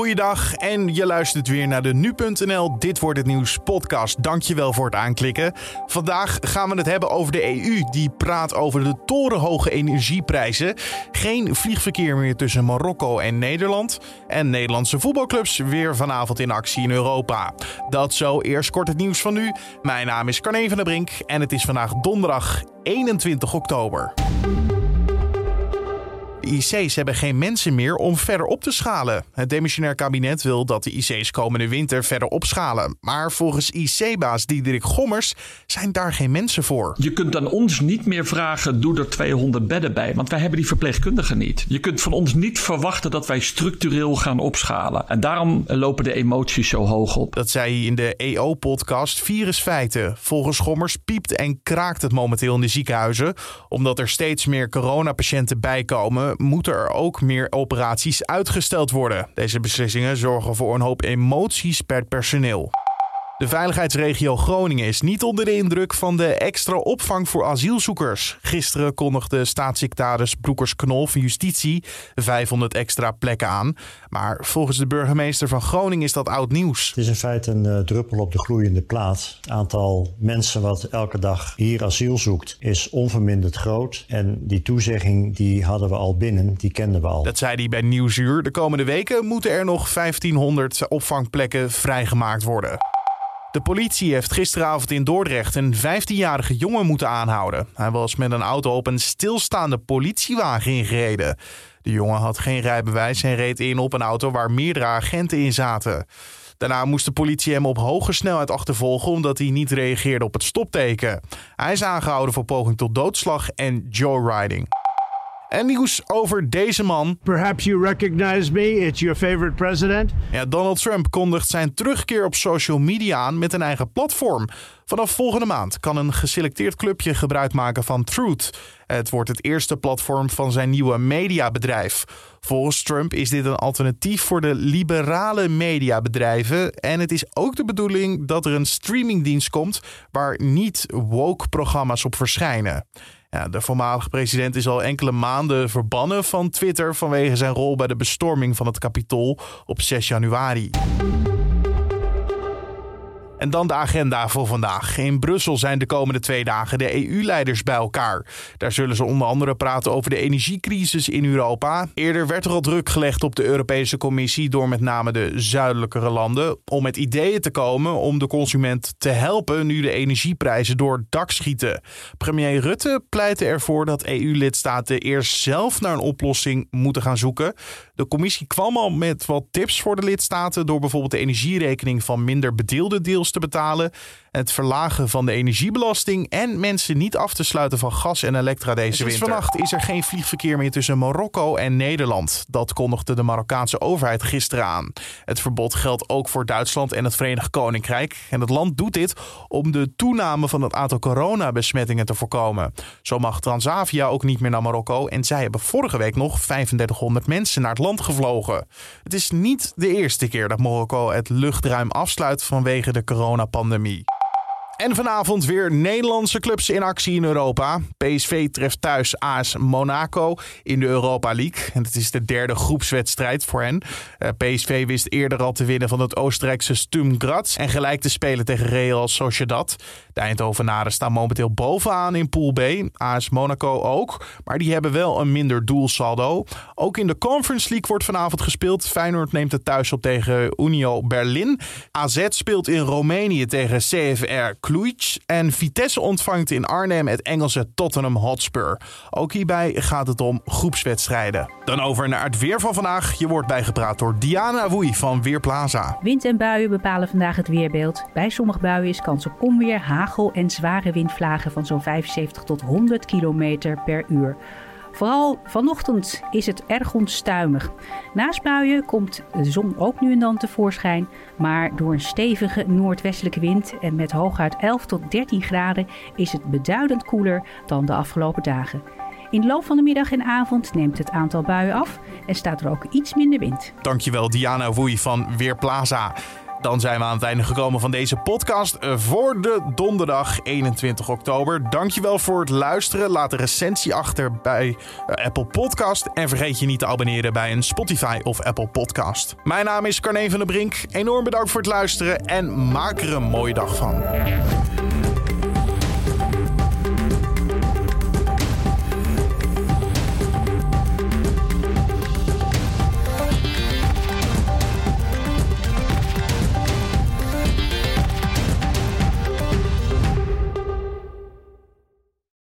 Goeiedag en je luistert weer naar de Nu.nl Dit Wordt Het Nieuws podcast. Dankjewel voor het aanklikken. Vandaag gaan we het hebben over de EU. Die praat over de torenhoge energieprijzen. Geen vliegverkeer meer tussen Marokko en Nederland. En Nederlandse voetbalclubs weer vanavond in actie in Europa. Dat zo, eerst kort het nieuws van nu. Mijn naam is Carne van der Brink en het is vandaag donderdag 21 oktober. De IC's hebben geen mensen meer om verder op te schalen. Het demissionair kabinet wil dat de IC's komende winter verder opschalen. Maar volgens IC-baas Diederik Gommers zijn daar geen mensen voor. Je kunt aan ons niet meer vragen, doe er 200 bedden bij. Want wij hebben die verpleegkundigen niet. Je kunt van ons niet verwachten dat wij structureel gaan opschalen. En daarom lopen de emoties zo hoog op. Dat zei hij in de EO-podcast Virusfeiten. Volgens Gommers piept en kraakt het momenteel in de ziekenhuizen. Omdat er steeds meer coronapatiënten bijkomen moeten er ook meer operaties uitgesteld worden. Deze beslissingen zorgen voor een hoop emoties per personeel. De veiligheidsregio Groningen is niet onder de indruk van de extra opvang voor asielzoekers. Gisteren kondigde staatssecretaris Broekers-Knol van Justitie 500 extra plekken aan. Maar volgens de burgemeester van Groningen is dat oud nieuws. Het is in feite een uh, druppel op de gloeiende plaat. Het aantal mensen wat elke dag hier asiel zoekt is onverminderd groot. En die toezegging die hadden we al binnen, die kenden we al. Dat zei hij bij Nieuwsuur. De komende weken moeten er nog 1500 opvangplekken vrijgemaakt worden. De politie heeft gisteravond in Dordrecht een 15-jarige jongen moeten aanhouden. Hij was met een auto op een stilstaande politiewagen ingereden. De jongen had geen rijbewijs en reed in op een auto waar meerdere agenten in zaten. Daarna moest de politie hem op hoge snelheid achtervolgen omdat hij niet reageerde op het stopteken. Hij is aangehouden voor poging tot doodslag en joyriding. En nieuws over deze man. Perhaps you recognize me. It's your favorite president. Ja, Donald Trump kondigt zijn terugkeer op social media aan met een eigen platform. Vanaf volgende maand kan een geselecteerd clubje gebruik maken van Truth. Het wordt het eerste platform van zijn nieuwe mediabedrijf. Volgens Trump is dit een alternatief voor de liberale mediabedrijven. En het is ook de bedoeling dat er een streamingdienst komt waar niet woke programma's op verschijnen. De voormalige president is al enkele maanden verbannen van Twitter vanwege zijn rol bij de bestorming van het Capitool op 6 januari. En dan de agenda voor vandaag. In Brussel zijn de komende twee dagen de EU-leiders bij elkaar. Daar zullen ze onder andere praten over de energiecrisis in Europa. Eerder werd er al druk gelegd op de Europese Commissie door met name de zuidelijkere landen om met ideeën te komen om de consument te helpen nu de energieprijzen door dak schieten. Premier Rutte pleitte ervoor dat EU-lidstaten eerst zelf naar een oplossing moeten gaan zoeken. De commissie kwam al met wat tips voor de lidstaten door bijvoorbeeld de energierekening van minder bedeelde deels te betalen, het verlagen van de energiebelasting en mensen niet af te sluiten van gas en elektra deze winter. vannacht is er geen vliegverkeer meer tussen Marokko en Nederland. Dat kondigde de Marokkaanse overheid gisteren aan. Het verbod geldt ook voor Duitsland en het Verenigd Koninkrijk. En het land doet dit om de toename van het aantal coronabesmettingen te voorkomen. Zo mag Transavia ook niet meer naar Marokko en zij hebben vorige week nog 3500 mensen naar het land gevlogen. Het is niet de eerste keer dat Marokko het luchtruim afsluit vanwege de coronapandemie. En vanavond weer Nederlandse clubs in actie in Europa. PSV treft thuis AS Monaco in de Europa League. En het is de derde groepswedstrijd voor hen. Eh, PSV wist eerder al te winnen van het Oostenrijkse Sturm Graz. En gelijk te spelen tegen Real Sociedad. De Eindhovenaren staan momenteel bovenaan in Pool B. AS Monaco ook. Maar die hebben wel een minder doelsaldo. Ook in de Conference League wordt vanavond gespeeld. Feyenoord neemt het thuis op tegen Unio Berlin. AZ speelt in Roemenië tegen CFR en Vitesse ontvangt in Arnhem het Engelse Tottenham Hotspur. Ook hierbij gaat het om groepswedstrijden. Dan over naar het weer van vandaag. Je wordt bijgepraat door Diana Woei van Weerplaza. Wind en buien bepalen vandaag het weerbeeld. Bij sommige buien is kans op onweer, hagel en zware windvlagen van zo'n 75 tot 100 km per uur. Vooral vanochtend is het erg onstuimig. Naast buien komt de zon ook nu en dan tevoorschijn, maar door een stevige noordwestelijke wind en met hooguit 11 tot 13 graden is het beduidend koeler dan de afgelopen dagen. In de loop van de middag en avond neemt het aantal buien af en staat er ook iets minder wind. Dankjewel Diana Woei van Weerplaza. Dan zijn we aan het einde gekomen van deze podcast voor de donderdag 21 oktober. Dankjewel voor het luisteren. Laat een recensie achter bij eh, Apple Podcast. En vergeet je niet te abonneren bij een Spotify of Apple Podcast. Mijn naam is Carne van der Brink. Enorm bedankt voor het luisteren en maak er een mooie dag van.